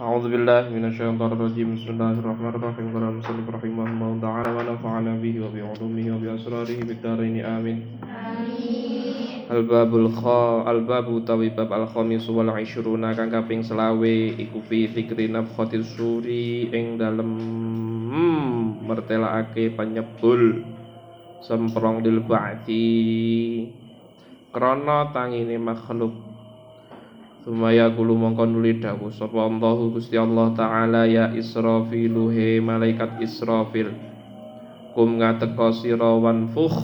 أعوذ بالله من الشيطان الرجيم بسم الله الرحمن الرحيم قال المصنف رحمه الله تعالى ونفعنا به وبعلومه وبأسراره بالدارين آمين Al-babul kha al-babu tawi bab al-khamis wal 20 kang kaping selawe iku fi fikri nafkhatis suri ing dalem hmm, mertelakake penyebul semprong dil ba'ti krana tangine makhluk Sumaya kulu mongko nuli dawuh sapa Allahu Gusti Allah taala ya Israfilu he malaikat Israfil? Kum ngateka sira wanfukh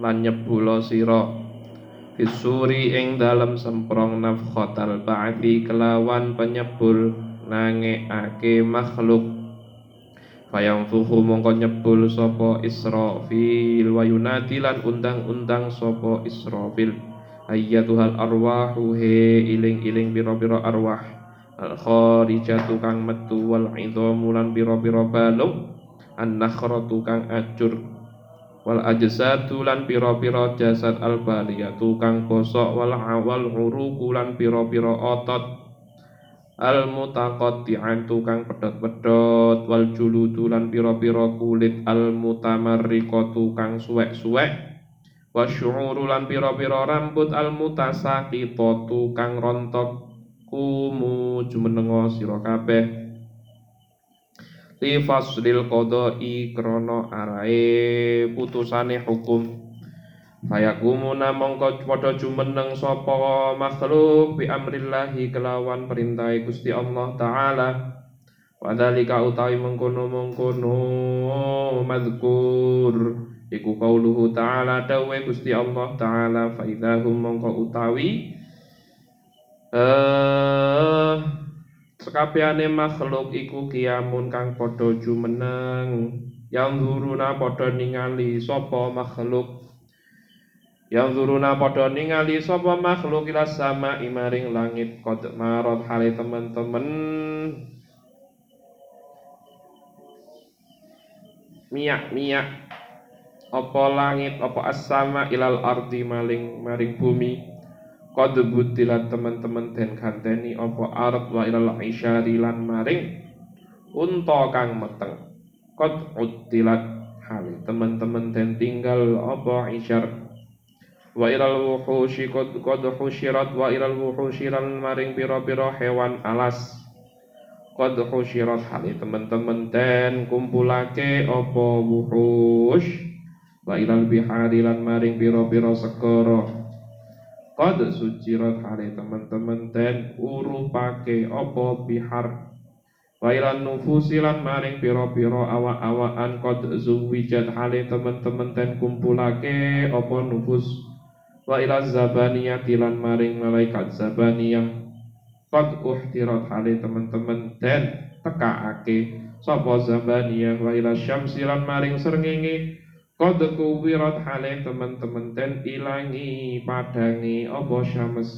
lan nyebula sira. Fisuri ing dalem semprong nafkhatal ba'thi kelawan penyebul nangekake makhluk. Fayang fuhu mongko nyebul sapa Israfil wa yunati lan undang-undang sapa Israfil ayyatuhal arwahu he iling-iling biro-biro arwah. Al kharijatu kang metu wal idhamu lan biro-biro balung. An nakhratu kang acur wal ajsadu lan pira-pira jasad al baliyatu kang bosok. Wal awal uruku lan pira-pira otot. Al mutaqatti'atu kang pedot-pedot. Wal juludu lan pira-pira kulit. Al mutamarriqatu kang suwek-suwek wa syu'uru lan pira-pira rambut al mutasaqitatu kang rontok kumu jumenenga sira kabeh. Li faslil qada'i krana arae putusane hukum. Fayakumuna mongko padha jumeneng sapa makhluk bi amrillahi kelawan perintah Gusti Allah taala. Wadhalika utawi mengkono-mengkono madkur Iku qauluhu ta'ala dawe Gusti Allah ta'ala fa idahum mongko utawi eh sekabehane makhluk iku kiamun kang padha jumeneng. Yang zuruna padha ningali sapa makhluk? Yang zuruna padha ningali sapa makhluk ila sama imaring langit? Qad marot hale teman-teman miyak-miyak apa langit apa asama ilal ardi maling maring bumi. Qad butilat teman-teman den ganteni apa ard wa ilal isyari lan maring unta kang meteng. Qad utilat hal teman-teman den tinggal apa isyar. Wa ilal wuhushi qad qad husyirat wa ilal wuhushi lan maring pira-pira hewan alas. Qad husyirat hal teman-teman den kumpulake apa wuhush wa ilal bihari lan maring piro-piro segara. Qad sucirat hale teman-teman den urupake apa bihar. Wa ilal nufusi lan maring piro-piro awak-awakan qad zuwijat hale teman-teman den kumpulake apa nufus. Wa ilal zabaniyati lan maring malaikat zabaniyah. Qad uhtirat hale teman-teman den tekaake sapa zabaniyah. Wa ilal syamsi lan maring srengenge Qad kuwirat hale teman-teman dan ilangi padangi apa syams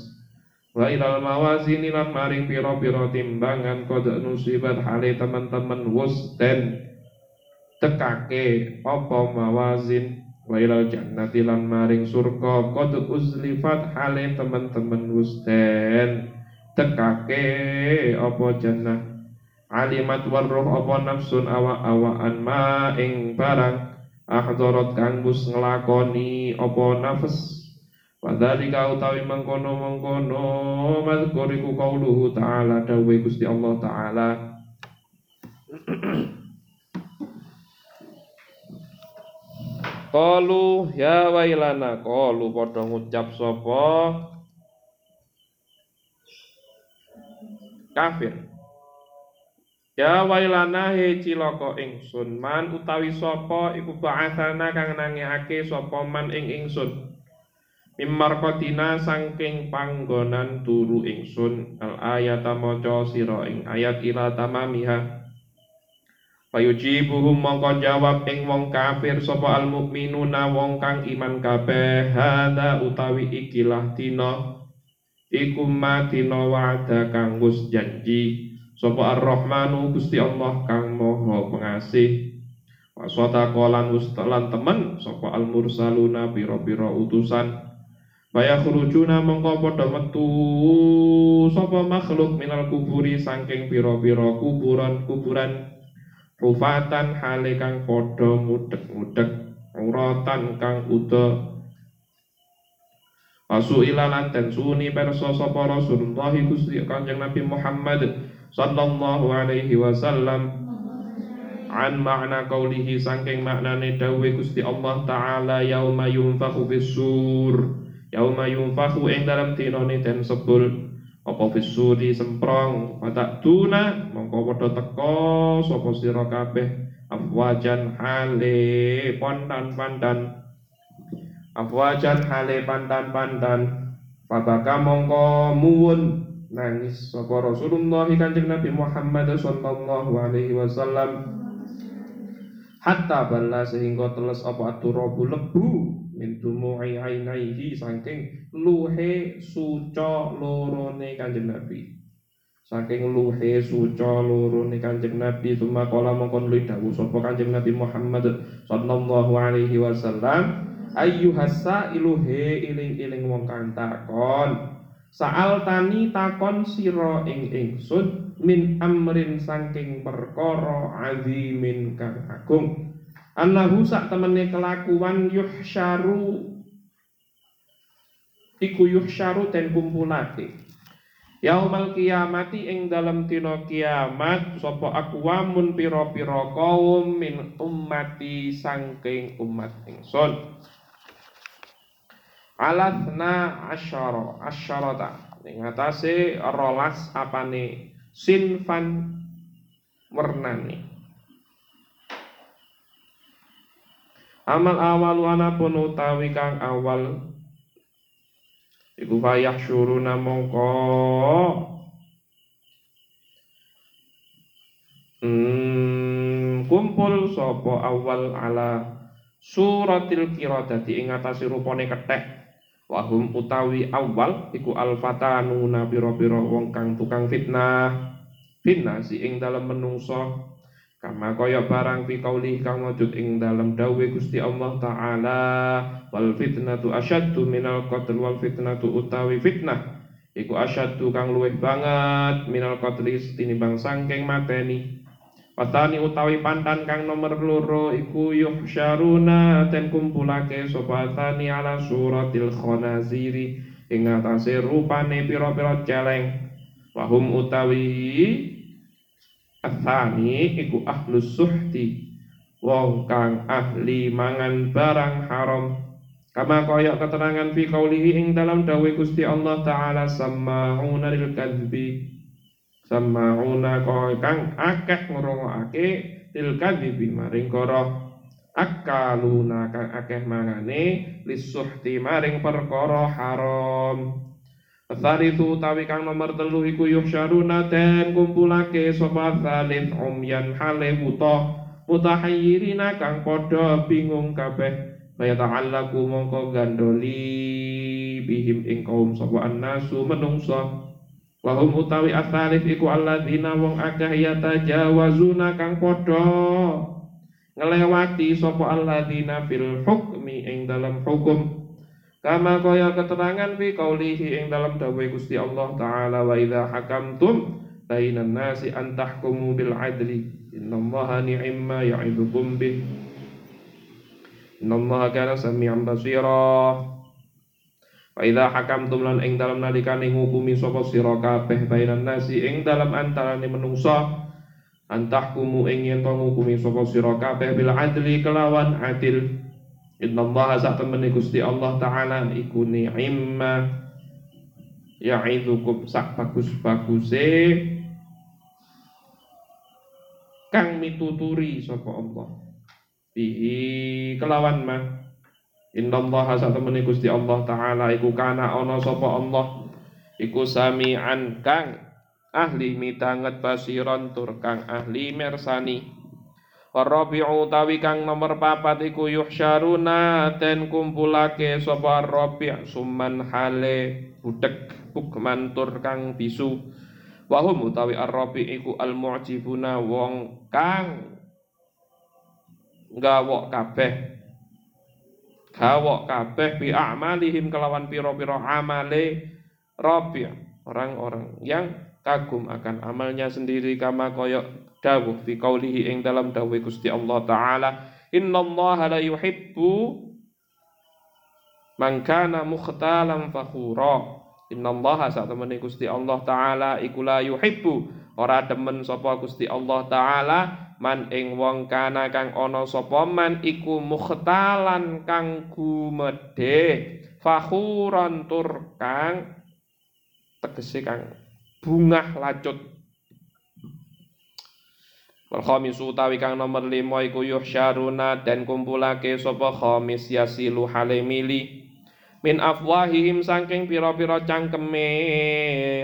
Wa ilal mawazin lan maring piro-piro timbangan qad nusibat hale teman-teman wus dan tekake apa mawazin? Wa ilal jannati lan maring surga qad uzlifat hale teman-teman wus dan tekake apa jannah? Alimat warruh apa nafsun awa-awaan ma ing barang ahdarat kang bus nglakoni apa nafas? Wadhalika utawi mengkono-mengkono Madhkuriku qauluhu ta'ala Dawe Gusti Allah ta'ala. Qalu ya wailana Qalu padha ngucap sapa? Kafir Ya wailana he cilaka ingsun man utawi sapa iku ba'atsana kang nangiake sapa man ing ingsun. Mimmarkotina sangking panggonan turu ingsun al ayata maca sira ing ayat ila tamamiha. Payujibuhum mongko jawab ing wong kafir sapa al mukminuna wong kang iman kabeh. Hada utawi ikilah dina iku madina wa'da kang wis janji Sapa Ar-Rahmanu Gusti Allah kang Maha Pengasih. Wa sadaqa lan temen sapa al-mursaluna pira-pira utusan. Faya khurujuna mongko padha metu sapa makhluk minal kuburi saking pira-pira kuburan kuburan rufatan hale kang padha mudhek-mudhek uratan kang uda Asu ilalan dan suni perso sapa Rasulullah Gusti Kanjeng Nabi Muhammad sallallahu alaihi wasallam. An makna qaulihi saking maknane dawuh Gusti Allah taala yauma yunfakhu sur yauma yunfakhu ing dalam dinane den sebul. Apa fisuri semprong? Patak tuna mongko padha teka sapa sira kabeh? Afwajan hale pandan-pandan. Afwajan hale pandan-pandan. Fabaka mongko muwun nangis. Sapa Rasulullah Kanjeng Nabi Muhammad sallallahu alaihi wasallam. Hatta balla sehingga teles apa aturabu lebu min dumu'i ainaihi saking luhe suca lorone Kanjeng Nabi. Saking luhe suca lorone Kanjeng Nabi summa kala mongkon luwih dawuh sapa Kanjeng Nabi Muhammad sallallahu alaihi wasallam ayyuhassa iluhe iling-iling wong kang takon Saal tani takon sira ing ingsun min amrin saking perkara azimin kang agung. Annahu sak temene kelakuan yuhsyaru iku yuhsyaru den kumpulake. Yaumal kiamati ing dalam dina kiamat sapa aqwamun pira-pira kaum min ummati saking umat ingsun alatna asyara asyarata. Ning atase rolas apane sinfan wernane amal awal pun utawi kang awal. Iku fayah syuruna mongko hmm, kumpul sopo awal ala suratil kiradati ing atase rupane kethek Wahum utawi awal iku alfatanuna pira-pira wong kang tukang fitnah. Fitnah si ing dalam menungso. Kama kaya barang fi kauli kang wujud ing dalam dawe Gusti Allah taala wal fitnatu asyaddu minal qatl wal fitnatu utawi fitnah. Iku asyaddu kang luwih banget minal qatli tinimbang sangking mateni Watani utawi pantan kang nomor loro iku yuhsyaruna ten kumpulake sobatani ala suratil khonaziri ing atase rupane pira-pira celeng. Wahum utawi athani iku ahlus suhti wong kang ahli mangan barang haram. Kama kaya keterangan fi qaulihi ing dalam dawuh Gusti Allah taala sama'una lil kadzbi sama'una kang akeh ngrungokake til kadhibi maring kara akaluna kang akeh mangane lisuhti maring perkara haram. Tsalitsu utawi kang nomor telu iku yuhsyaruna den kumpulake sapa tsalits umyan hale buta mutahayyirina kang padha bingung kabeh. Kaya ta'allaku mongko gandoli bihim ing kaum sapa annasu menungsa Wahum utawi asalif iku alladzina wong akeh yatajawazuna kang padha ngelewati sapa alladzina fil hukmi ing dalam hukum. Kama kaya keterangan fi qaulihi ing dalam dawuh Gusti Allah taala wa idza hakamtum bainan nasi an tahkumu bil adli innallaha ni'ma ya'idukum bih. Innallaha kana samian basira Fa idza hakamtum lan ing dalam nalikane ngukumi sapa sira kabeh bainan nasi ing dalam antarane menungsa antahkumu ing yen to ngukumi sapa sira kabeh bil adli kelawan adil. Inna Allah sak temene Gusti Allah taala iku ni'imma ya'idzukum sak bagus-baguse kang mituturi sapa Allah. Bihi kelawan mah Innallaha satemene Gusti Allah taala iku kana ana sapa Allah? Iku sami'an kang ahli mitanget basiron tur kang ahli mersani. Rabi'u tawi kang nomor papat iku yuhsyaruna ten kumpulake sapa Rabi' summan hale budek bukman tur kang bisu. Wahum utawi ar-rabi iku al-mu'jibuna wong kang gawok kabeh gawok kabeh bi a'malihim kelawan piro-piro amale rabi orang-orang yang kagum akan amalnya sendiri kama koyok dawuh fi qaulihi ing dalam dawuh Gusti Allah taala innallaha la yuhibbu man kana mukhtalan fakhura. Innallaha sak temene Gusti Allah taala iku la yuhibbu. Ora demen sapa Gusti Allah taala man ing wong kana kang ana sapa man iku mukhtalan kang gumedhe. Fakhuran tur kang tegese kang bungah lacut. Wal khamisu utawi kang nomor 5 iku yuhsyaruna dan kumpulake sapa khamis yasilu halimili min afwahihim saking pira-pira cangkeme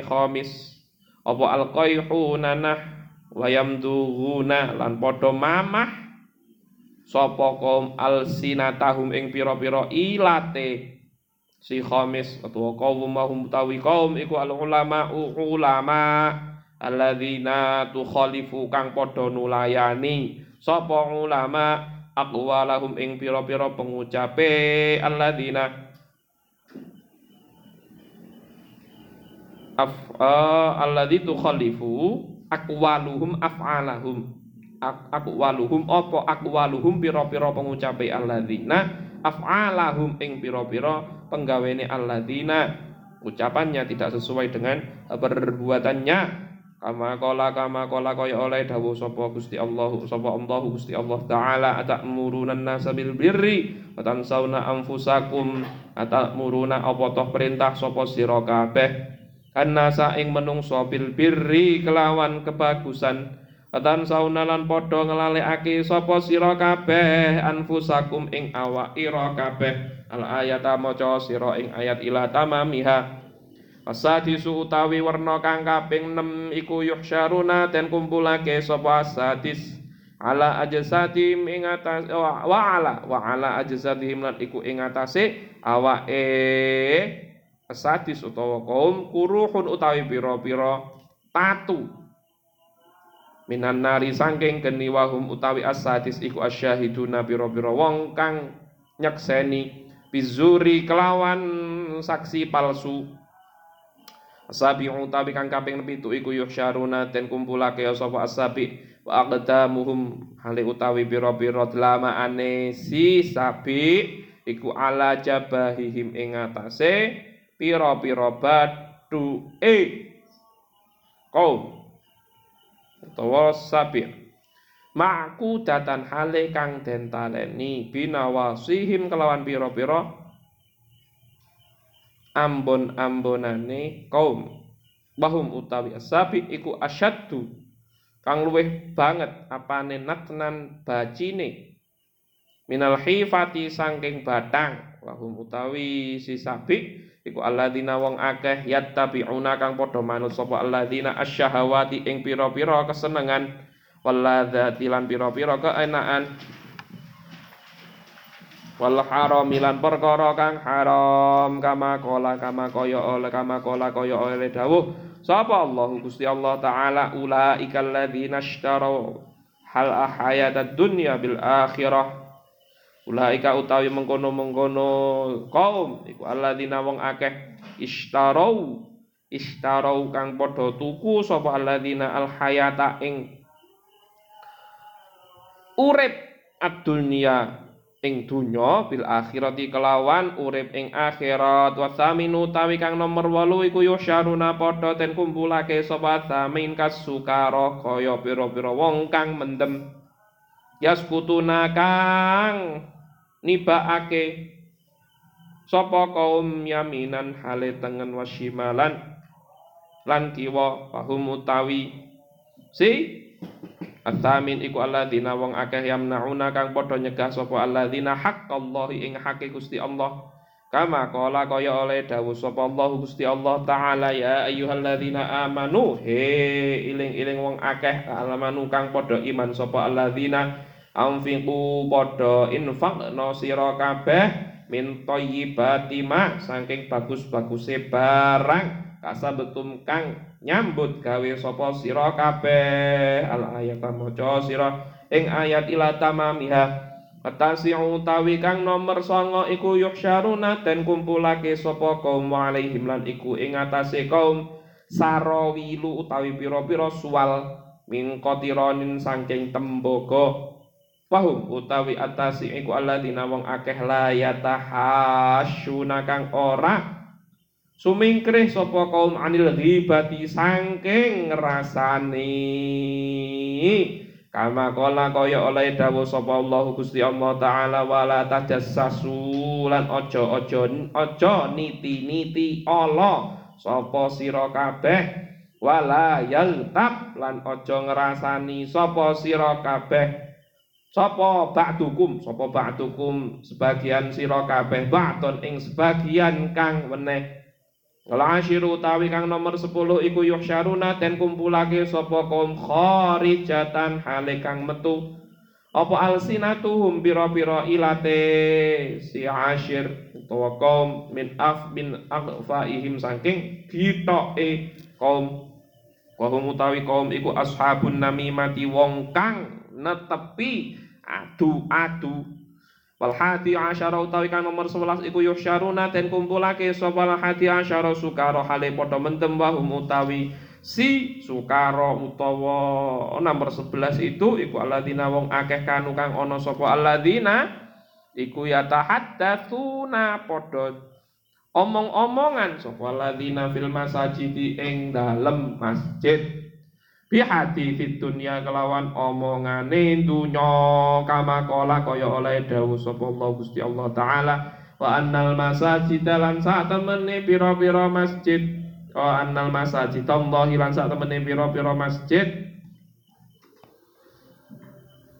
khamis. Apa alqaihuna nah wayamdughuna lan padha mamah sapa kaum alsinatahum ing pira-pira ilate. Si khamis utawa kaum mahum utawi kaum iku al ulama ulama alladzina tukhalifu kang padha nulayani. Sapa ulama aqwalahum ing pira-pira pengucape alladzina af uh, alladzi tukhalifu aqwaluhum af'alahum. Aqwaluhum apa? Aqwaluhum pira-pira pengucape alladzina. Af'alahum ing pira-pira penggawene alladzina. Ucapannya tidak sesuai dengan perbuatannya. Kama kola kama kola kaya oleh dawuh sapa Gusti Allah sapa Allah Gusti Allah taala atamuruna nasa bil birri wa tansawna anfusakum. Atamuruna apa toh perintah sapa sira kabeh annasa ing menungso bil birri kelawan kebagusan Atan saunalan padha nglalekake sapa sira kabeh anfusakum ing awak ira kabeh. Al ayata maca sira ing ayat ila tamamiha. Asadisu utawi warna kang kaping 6 iku yuhsyaruna ten kumpulake sapa asadis. Ala ajsadim ing atas wa ala wa ala ajsadim lan iku ing atase awake sadis utawa kaum kuruhun utawi pira-pira tatu. Minan nari sangking geni wahum utawi asadis iku asyahiduna pira-pira wong kang nyekseni bizuri kelawan saksi palsu. Asabi utawi kang kaping pitu iku yuhsyaruna den kumpulake sapa asabi wa aqdamuhum hale utawi pira-pira ane si sabi iku ala jabahihim ing atase pira-pira e kaum. Utawa sabir Ma'ku datan hale kang den taleni binawasihim kelawan pira-pira ambon-ambonane kaum. Bahum utawi asabi iku asyaddu. Kang luweh banget apane natnan bacine. Minal hifati sangking batang. Wahum utawi si sabi iku alladzina wong akeh yattabi'una kang padha manut sapa alladzina asyahawati ing pira-pira kesenengan. Walladzati lan pira-pira keenaan wal haram lan perkara kang haram. Kama kola kama kaya oleh kama kola kaya oleh dawuh. Sapa Allah Gusti Allah taala ulaika alladzina ishtaraw hal ahayatad dunya bil akhirah Ulaika utawi mengkono-mengkono kaum iku alladzina wong akeh istarau istarau kang padha tuku sapa alladzina alhayata ing urip ad-dunya ing dunya bil akhirati kelawan urip ing akhirat. Wa saminu utawi kang nomor 8 iku yusyaruna padha den kumpulake sapa samin kasukara kaya pira-pira wong kang mendem. Yaskutuna kang nibaake sapa kaum yaminan hale tengen wasimalan lan kiwa fahum utawi? Si Atamin iku alladzina wong akeh yamnauna kang padha nyegah sapa alladzina haqqallahi ing hake Gusti Allah. Kama kala kaya oleh dawuh sapa Allah Gusti Allah taala ya ayyuhalladzina amanu he iling-iling wong akeh alamanu kang padha iman sapa alladzina Amfiqu padha infaqna sira kabeh min thayyibati ma saking bagus-baguse barang. Kasabetum kang nyambut gawe sapa sira kabeh. Al ayat maca sira ing ayat ila tamamiha. Atasi'u utawi kang nomor songo iku yuhsyaruna den kumpulake sapa kaum alaihim lan iku ing atase kaum sarawilu utawi pira-pira suwal min qatironin saking Wahum utawi atasi iku alladzina wong akeh la yatahasyuna kang ora sumingkrih sapa kaum anil ghibati saking ngrasani. Kama kola kaya oleh dawuh sapa Allah Gusti Allah taala wala tajassasu lan aja-aja aja niti-niti Allah sapa sira kabeh wala yaltab lan aja ngrasani sapa sira kabeh sapa ba'dukum? Sapa ba'dukum? Sebagian sira kabeh ba'don ing sebagian kang weneh. Ngelashiru utawi kang nomor 10 iku yuhsyaruna den kumpulake sapa kaum kharijatan hale kang metu. Apa alsinatuhum pira-pira ilate si ashir utawa kaum min af min aghfaihim saking gitoke kaum. Kaum utawi kaum iku ashabun namimati wong kang netepi adu-adu Wal hadi asyara utawi kang nomor 11 iku yusyaruna den kumpulake sapa hadi asyara sukara hale padha mendem wa utawi si sukara utawa nomor 11 itu iku alladzina wong akeh kanu kang ana sapa alladzina iku yatahaddatsuna padha omong-omongan sapa alladzina fil masajidi ing dalem masjid bi hati fit dunya kelawan omongane dunya kama kala kaya oleh dawuh sapa Allah Gusti Allah taala. Wa annal masajid lan sak temene pira-pira masjid. Wa annal masajid Allah lan sak temene pira-pira masjid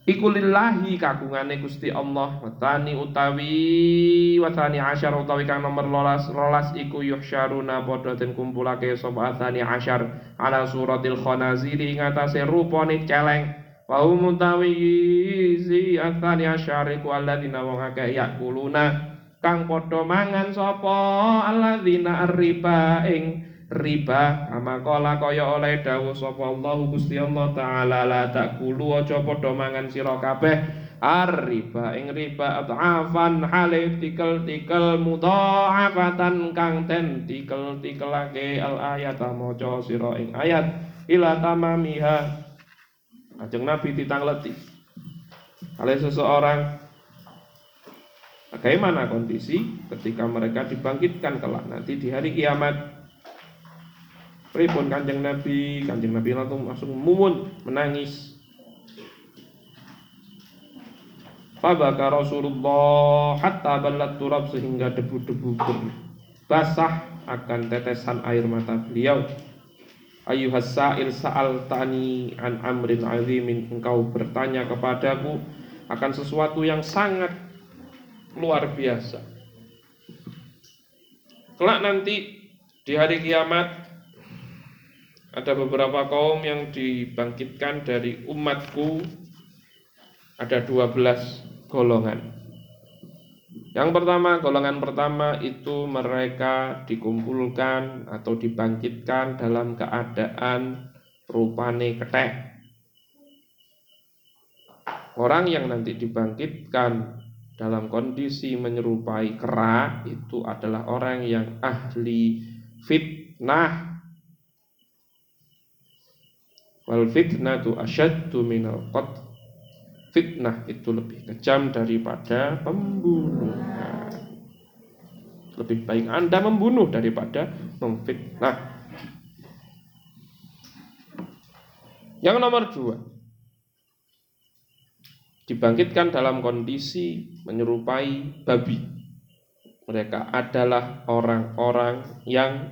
Iku lillahi kagungane Gusti Allah watani utawi watani asyar utawi kang nomor rolas rolas iku yuhsyaruna padha den kumpulake sapa atani asyar ala suratil khanazir ing atase rupane celeng. Wa utawi si atani asyar iku alladzina wong akeh yakuluna kang padha mangan sapa alladzina riba ing riba kama kala kaya oleh dawuh sapa Allah Gusti Allah taala la takulu aja padha mangan sira kabeh. Ar-riba ing riba at'afan hale tikel-tikel mudha'afatan kang den tikel-tikelake al-ayat maca sira ing ayat ila tamamiha. Ajeng Nabi ditangleti. Oleh seseorang Bagaimana kondisi ketika mereka dibangkitkan kelak nanti di hari kiamat Pripun kanjeng Nabi, kanjeng Nabi langsung langsung mumun menangis. Fabaka Rasulullah hatta balat turab sehingga debu-debu basah akan tetesan air mata beliau. Ayuhas sa'il sa'al tani an amrin azimin Engkau bertanya kepadaku akan sesuatu yang sangat luar biasa Kelak nanti di hari kiamat ada beberapa kaum yang dibangkitkan dari umatku ada 12 golongan. Yang pertama, golongan pertama itu mereka dikumpulkan atau dibangkitkan dalam keadaan rupane ketek. Orang yang nanti dibangkitkan dalam kondisi menyerupai kera itu adalah orang yang ahli fitnah Wal fitnatu asyaddu minal qat. Fitnah itu lebih kejam daripada pembunuhan. Lebih baik Anda membunuh daripada memfitnah. Yang nomor dua, dibangkitkan dalam kondisi menyerupai babi. Mereka adalah orang-orang yang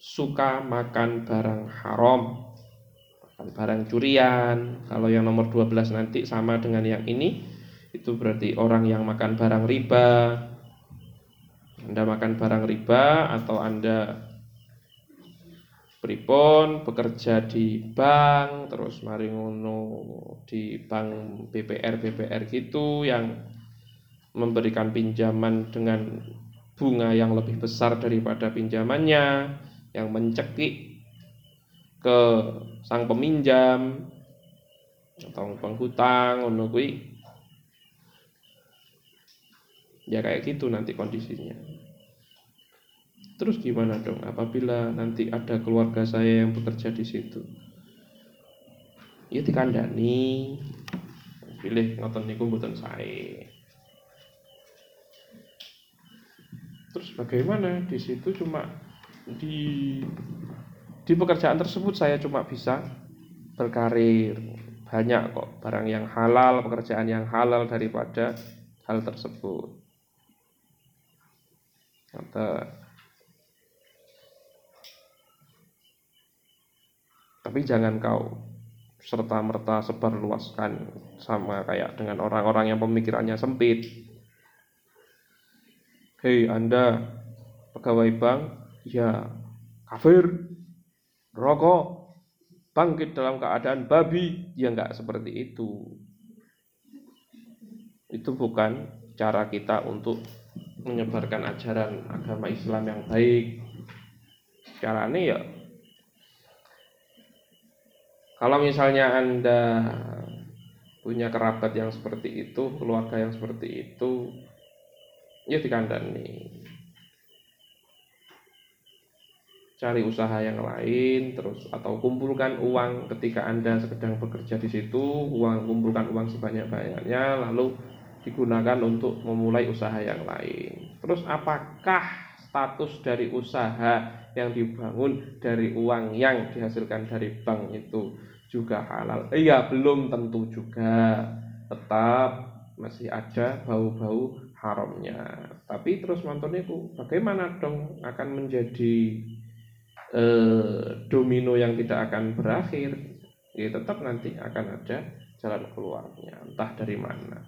suka makan barang haram barang curian. Kalau yang nomor 12 nanti sama dengan yang ini, itu berarti orang yang makan barang riba. Anda makan barang riba atau Anda pripun bekerja di bank terus mari ngono di bank BPR BPR gitu yang memberikan pinjaman dengan bunga yang lebih besar daripada pinjamannya yang mencekik ke sang peminjam atau penghutang ngono kuwi Ya kayak gitu nanti kondisinya. Terus gimana dong apabila nanti ada keluarga saya yang bekerja di situ? Ya dikandani. Pilih ngoten niku mboten saya. Terus bagaimana di situ cuma di di pekerjaan tersebut saya cuma bisa berkarir. Banyak kok barang yang halal pekerjaan yang halal daripada hal tersebut. Kata, tapi jangan kau serta merta sebarluaskan sama kayak dengan orang-orang yang pemikirannya sempit. Hei Anda pegawai bank, ya kafir, rokok, bangkit dalam keadaan babi, ya enggak seperti itu. Itu bukan cara kita untuk menyebarkan ajaran agama Islam yang baik caranya ya kalau misalnya anda punya kerabat yang seperti itu keluarga yang seperti itu ya dikandani cari usaha yang lain terus atau kumpulkan uang ketika anda sedang bekerja di situ uang kumpulkan uang sebanyak banyaknya lalu digunakan untuk memulai usaha yang lain. Terus apakah status dari usaha yang dibangun dari uang yang dihasilkan dari bank itu juga halal? Iya, belum tentu juga. Tetap masih ada bau-bau haramnya. Tapi terus itu bagaimana dong akan menjadi eh, domino yang tidak akan berakhir? Ya tetap nanti akan ada jalan keluarnya, entah dari mana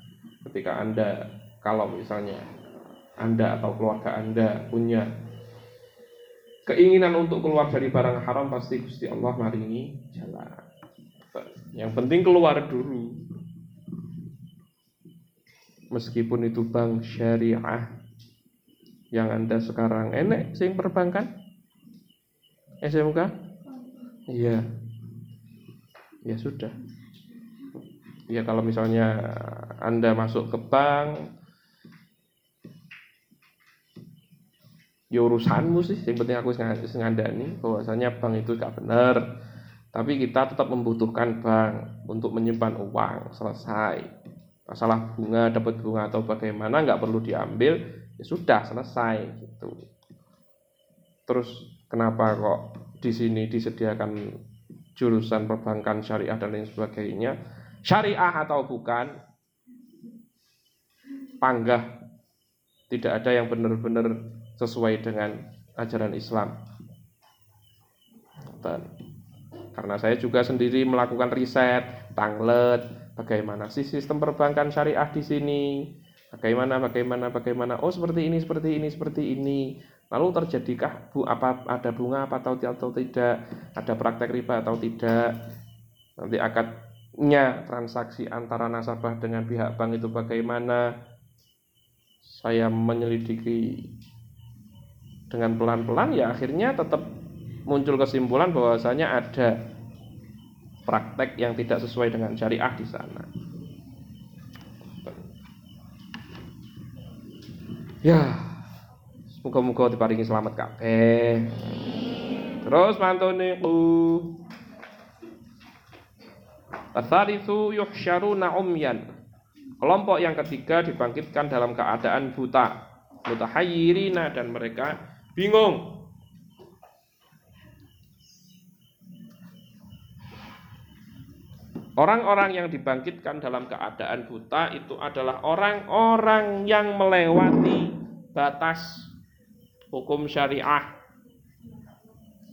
ketika Anda kalau misalnya Anda atau keluarga Anda punya keinginan untuk keluar dari barang haram pasti Gusti Allah maringi jalan. Yang penting keluar dulu. Meskipun itu bank syariah yang Anda sekarang enek sing perbankan SMK? Iya. Ya sudah. Ya kalau misalnya Anda masuk ke bank ya urusanmu sih. Yang penting aku ngandani bahwasanya bank itu gak benar tapi kita tetap membutuhkan bank untuk menyimpan uang selesai. Masalah bunga dapat bunga atau bagaimana nggak perlu diambil ya sudah selesai gitu. Terus kenapa kok di sini disediakan jurusan perbankan syariah dan lain sebagainya? Syariah atau bukan panggah tidak ada yang benar-benar sesuai dengan ajaran Islam. Dan karena saya juga sendiri melakukan riset tanglet bagaimana sih sistem perbankan syariah di sini? Bagaimana bagaimana bagaimana? Oh seperti ini seperti ini seperti ini lalu terjadikah bu apa ada bunga apa atau, atau tidak? Ada praktek riba atau tidak? Nanti akad nya transaksi antara nasabah dengan pihak bank itu bagaimana? Saya menyelidiki dengan pelan-pelan ya akhirnya tetap muncul kesimpulan bahwasanya ada praktek yang tidak sesuai dengan syariah di sana. Ya, semoga-moga diparingi selamat kabeh. Terus mantune ku Asalisu yuhsyaruna umyan. Kelompok yang ketiga dibangkitkan dalam keadaan buta, mutahayyirina dan mereka bingung. Orang-orang yang dibangkitkan dalam keadaan buta itu adalah orang-orang yang melewati batas hukum syariah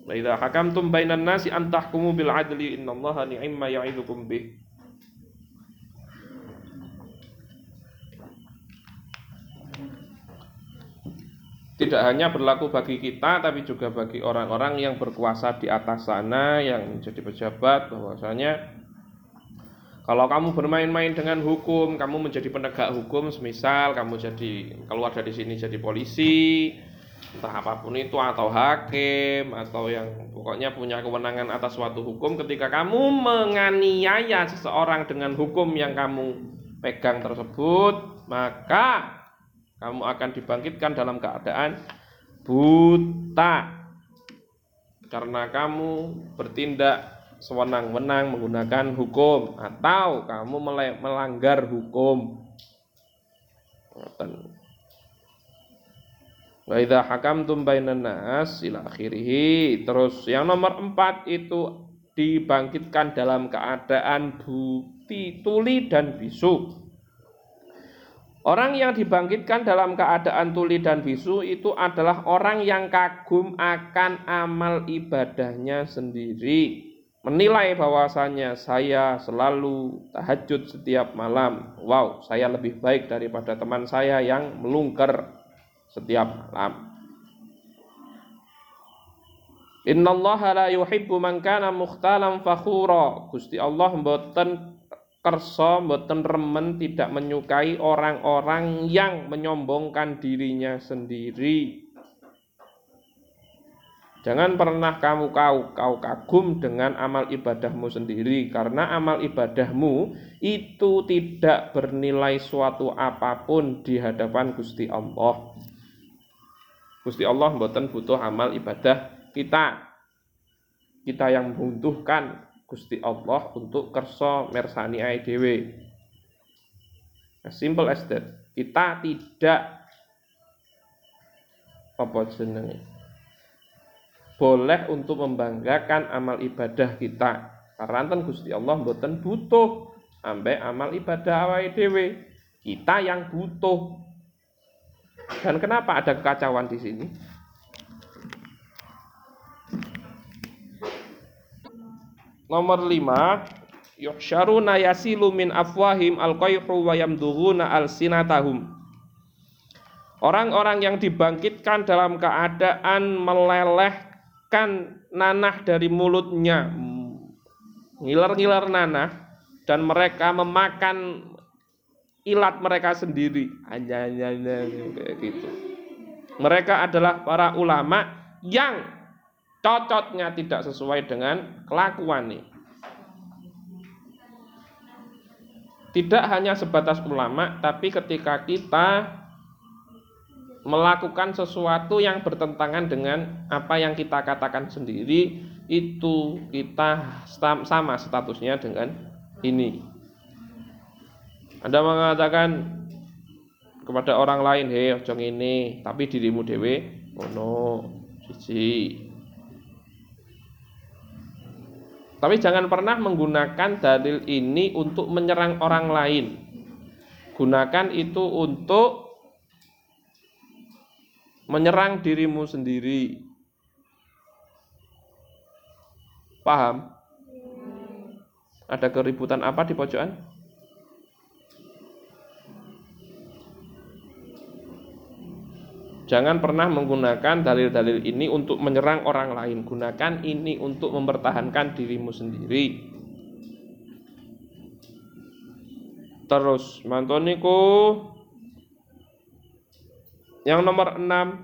Wa idza hakamtum bainan nasi an bil adli innallaha ni'ma ya'idukum bih. Tidak hanya berlaku bagi kita tapi juga bagi orang-orang yang berkuasa di atas sana yang menjadi pejabat bahwasanya kalau kamu bermain-main dengan hukum, kamu menjadi penegak hukum, semisal kamu jadi keluar dari sini jadi polisi, entah apa pun itu atau hakim atau yang pokoknya punya kewenangan atas suatu hukum ketika kamu menganiaya seseorang dengan hukum yang kamu pegang tersebut maka Kamu akan dibangkitkan dalam keadaan buta. Karena kamu bertindak sewenang-wenang menggunakan hukum atau kamu melanggar hukum. Wa idza hakamtum bainan nas ila akhirih. Terus yang nomor empat itu dibangkitkan dalam keadaan bukti tuli dan bisu. Orang yang dibangkitkan dalam keadaan tuli dan bisu itu adalah orang yang kagum akan amal ibadahnya sendiri. Menilai bahwasanya saya selalu tahajud setiap malam. Wow, saya lebih baik daripada teman saya yang melungker setiap malam. Innallaha la yuhibbu man kana mukhtalan fakhura. Gusti Allah mboten kersa mboten remen tidak menyukai orang-orang yang menyombongkan dirinya sendiri. Jangan pernah kamu kau kau kagum dengan amal ibadahmu sendiri karena amal ibadahmu itu tidak bernilai suatu apa pun di hadapan Gusti Allah. Gusti Allah mboten butuh amal ibadah kita. Kita yang membutuhkan Gusti Allah untuk kerso mersani ae dhewe. Simple as that. Kita tidak apa jenenge? Boleh untuk membanggakan amal ibadah kita. Karena Gusti Allah mboten butuh ambek amal ibadah awake dhewe. Kita yang butuh. Dan kenapa ada kekacauan di sini? Nomor 5 yuhsyaruna yasilu min afwahim alqayhu wa yamdughuna alsinatahum Orang-orang yang dibangkitkan dalam keadaan melelehkan nanah dari mulutnya ngiler-ngiler nanah dan mereka memakan ilat mereka sendiri hanya kayak gitu mereka adalah para ulama yang cocoknya tidak sesuai dengan kelakuan nih. Tidak hanya sebatas ulama, tapi ketika kita melakukan sesuatu yang bertentangan dengan apa yang kita katakan sendiri, itu kita sama statusnya dengan ini. Anda mengatakan kepada orang lain, hei ojo ini, tapi dirimu dewe, oh no, siji. Tapi jangan pernah menggunakan dalil ini untuk menyerang orang lain. Gunakan itu untuk menyerang dirimu sendiri. Paham? Ada keributan apa di pojokan? Jangan pernah menggunakan dalil-dalil ini untuk menyerang orang lain. Gunakan ini untuk mempertahankan dirimu sendiri. Terus mantoniku yang nomor enam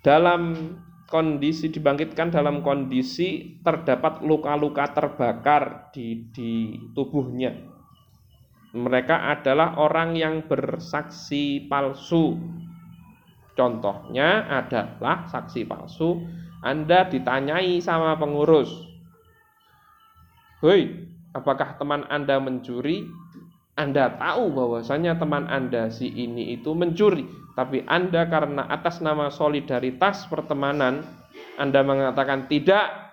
dalam kondisi dibangkitkan dalam kondisi terdapat luka-luka terbakar di di tubuhnya mereka adalah orang yang bersaksi palsu. Contohnya adalah saksi palsu, Anda ditanyai sama pengurus. Hei, apakah teman Anda mencuri? Anda tahu bahwasanya teman Anda si ini itu mencuri, tapi Anda karena atas nama solidaritas pertemanan Anda mengatakan tidak,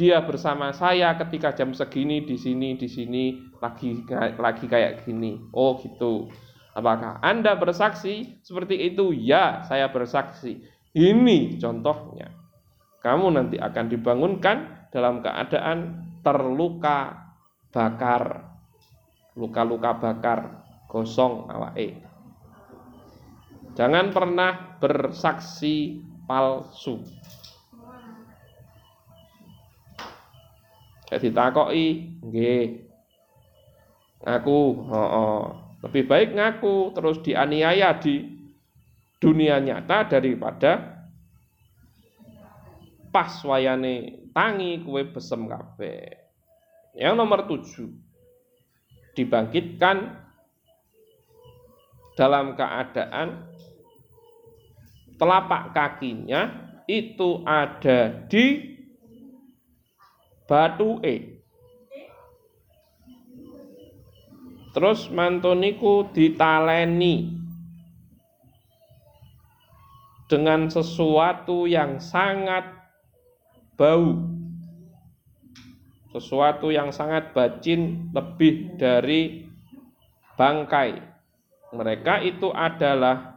dia bersama saya ketika jam segini di sini di sini lagi lagi kayak gini. Oh gitu. Apakah Anda bersaksi seperti itu? Ya, saya bersaksi. Ini contohnya. Kamu nanti akan dibangunkan dalam keadaan terluka bakar. Luka-luka bakar, gosong awake. Jangan pernah bersaksi palsu. Kayak ditakoki, nggih. Ngaku, heeh. Lebih baik ngaku terus dianiaya di dunia nyata daripada pas wayane tangi kue besem kabeh. Yang nomor tujuh dibangkitkan dalam keadaan telapak kakinya itu ada di batu E. Terus mantoniku ditaleni dengan sesuatu yang sangat bau. Sesuatu yang sangat bacin lebih dari bangkai. Mereka itu adalah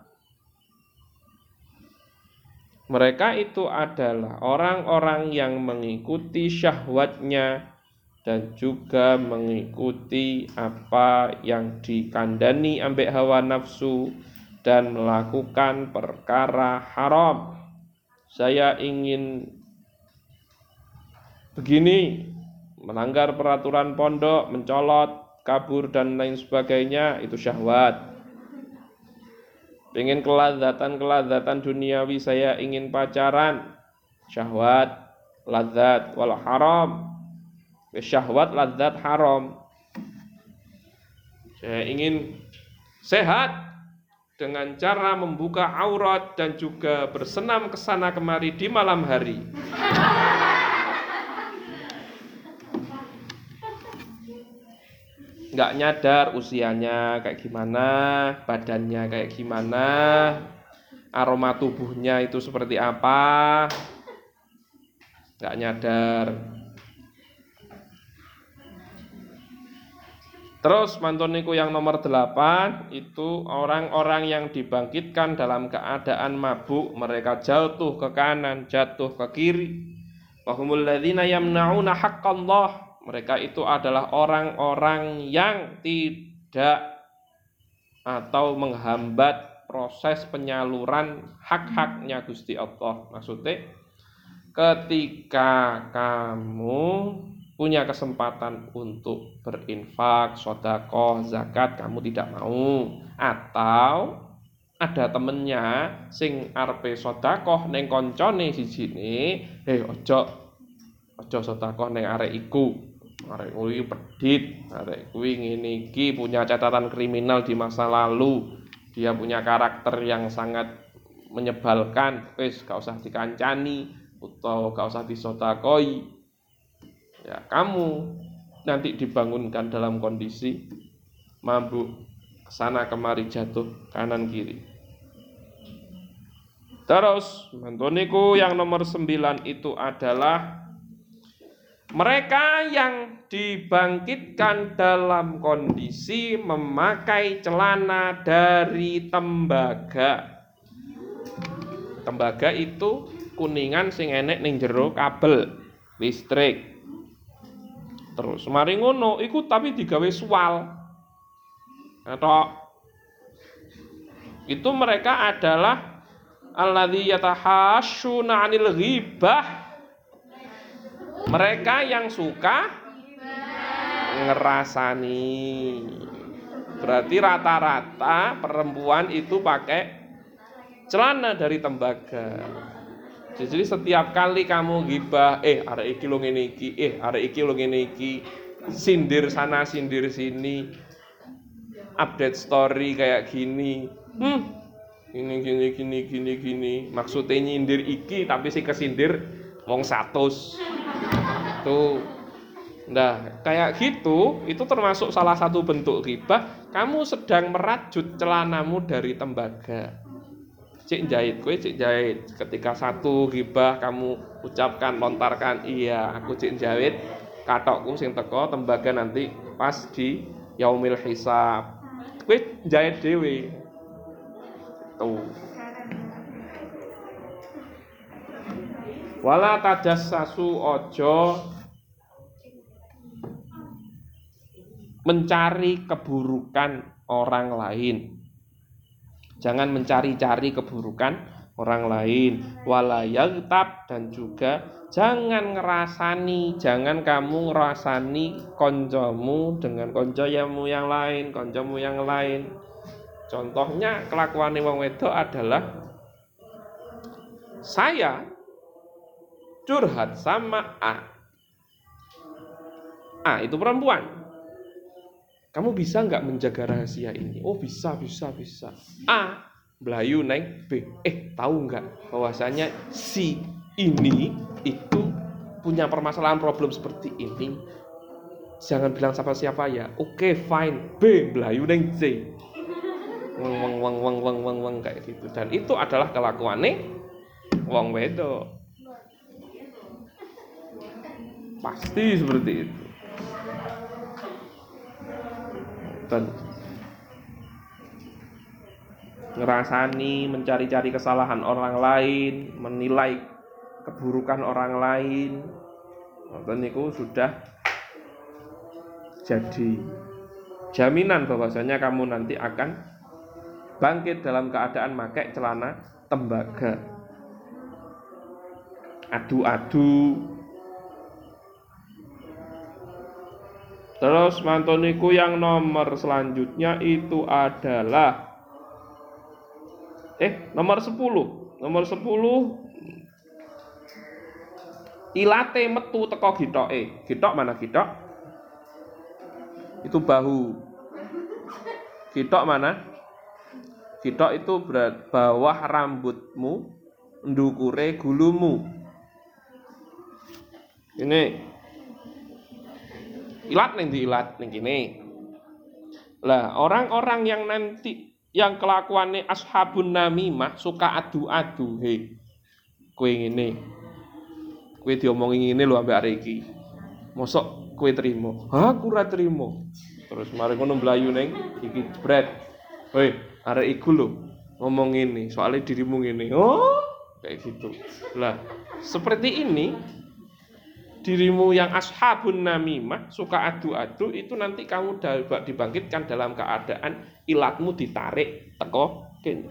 mereka itu adalah orang-orang yang mengikuti syahwatnya dan juga mengikuti apa yang dikandani ambek hawa nafsu dan melakukan perkara haram. Saya ingin begini, melanggar peraturan pondok, mencolot, kabur dan lain sebagainya itu syahwat. Pengen kelazatan-kelazatan duniawi saya ingin pacaran. Syahwat, lazat, wal haram. Syahwat, lazat, haram. Saya ingin sehat dengan cara membuka aurat dan juga bersenam ke sana kemari di malam hari. Nggak nyadar usianya kayak gimana, badannya kayak gimana, aroma tubuhnya itu seperti apa, nggak nyadar. Terus mantoniku yang nomor delapan itu orang-orang yang dibangkitkan dalam keadaan mabuk, mereka jatuh ke kanan, jatuh ke kiri. Wahumul ladzina yamna'una haqqallah mereka itu adalah orang-orang yang tidak atau menghambat proses penyaluran hak-haknya Gusti Allah. Maksudnya ketika kamu punya kesempatan untuk berinfak, sodako, zakat, kamu tidak mau atau ada temennya sing arpe sodakoh neng koncone sini, hei ojo ojo sodakoh neng arek iku arek kuwi pedit, arek kuwi ngene iki punya catatan kriminal di masa lalu. Dia punya karakter yang sangat menyebalkan. Wis gak usah dikancani atau gak usah disotakoi. Ya, kamu nanti dibangunkan dalam kondisi mabuk sana kemari jatuh kanan kiri. Terus mantoniku yang nomor sembilan itu adalah mereka yang dibangkitkan dalam kondisi memakai celana dari tembaga. Tembaga itu kuningan sing enek ning jero kabel listrik. Terus mari ngono iku tapi digawe sual. Atau itu mereka adalah alladzi yatahasyuna 'anil ghibah mereka yang suka ngerasani. Berarti rata-rata perempuan itu pakai celana dari tembaga. Jadi setiap kali kamu gibah, eh ada iki lo ngene iki, eh ada iki lo ngene iki, sindir sana sindir sini, update story kayak gini, hmm, gini gini gini gini gini, maksudnya nyindir iki tapi si kesindir wong satus. Tuh. Nah, kayak gitu, itu termasuk salah satu bentuk riba. Kamu sedang merajut celanamu dari tembaga. Cik jahit, kue cik jahit. Ketika satu riba kamu ucapkan, lontarkan, iya, aku cik jahit. Katokku sing teko tembaga nanti pas di yaumil hisab. Kue jahit dewi. Tuh. Wala tajassasu ojo mencari keburukan orang lain. Jangan mencari-cari keburukan orang lain. Walayagtab dan juga jangan ngerasani, jangan kamu ngerasani koncomu dengan koncomu yang lain, koncomu yang lain. Contohnya kelakuan wong wedok adalah saya curhat sama A. A itu perempuan Kamu bisa nggak menjaga rahasia ini? Oh bisa, bisa, bisa. A. Belayu neng B. Eh tahu nggak bahwasanya si ini itu punya permasalahan problem seperti ini. Jangan bilang siapa siapa ya. Oke fine. B. Belayu neng C. Wang wang wang wang wang wang wang kayak gitu. Dan itu adalah kelakuannya wong wedo. Pasti seperti itu. dan ngerasani mencari-cari kesalahan orang lain menilai keburukan orang lain dan itu sudah jadi jaminan bahwasanya kamu nanti akan bangkit dalam keadaan pakai celana tembaga adu-adu Terus mantoniku yang nomor selanjutnya itu adalah eh nomor 10. Nomor 10 ilate metu teko gitoke. Gitok mana gitok? Itu bahu. Gitok mana? Gitok itu berat bawah rambutmu, ndukure gulumu. Ini ilat nih di ilat nih gini lah orang-orang yang nanti yang kelakuannya ashabun namimah suka adu-adu he. Kue ini kue diomongin ini lo ambek areki mosok kue terima aku ora terima terus mari ngono mlayu neng iki bread hei arek iku lo ngomong ini soalnya dirimu ini oh kayak gitu. Lah seperti ini dirimu yang ashabun namimah suka adu-adu itu nanti kamu dibangkitkan dalam keadaan ilatmu ditarik teko kene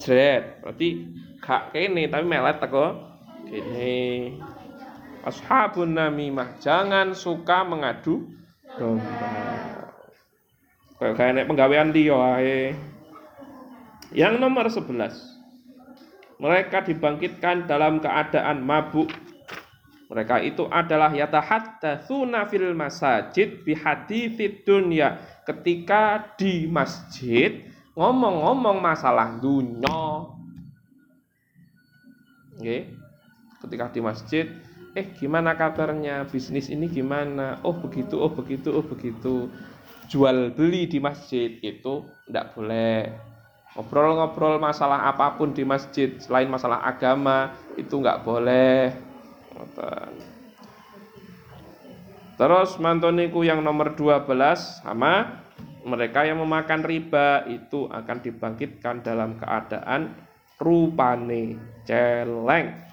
jret. Berarti gak kene tapi melet teko kene. Ashabun namimah jangan suka mengadu domba. Kayak kayak penggawean dia yang nomor 11 mereka dibangkitkan dalam keadaan mabuk mereka itu adalah yatahatdatsuna fil masajid bi haditsid dunya. Ketika di masjid ngomong-ngomong masalah dunia. Oke. Ketika di masjid, eh gimana kabarnya? Bisnis ini gimana? Oh begitu, oh begitu, oh begitu. Jual beli di masjid itu tidak boleh. Ngobrol-ngobrol masalah apa pun di masjid selain masalah agama itu nggak boleh Terus mantoniku yang nomor 12 sama mereka yang memakan riba itu akan dibangkitkan dalam keadaan rupane celeng.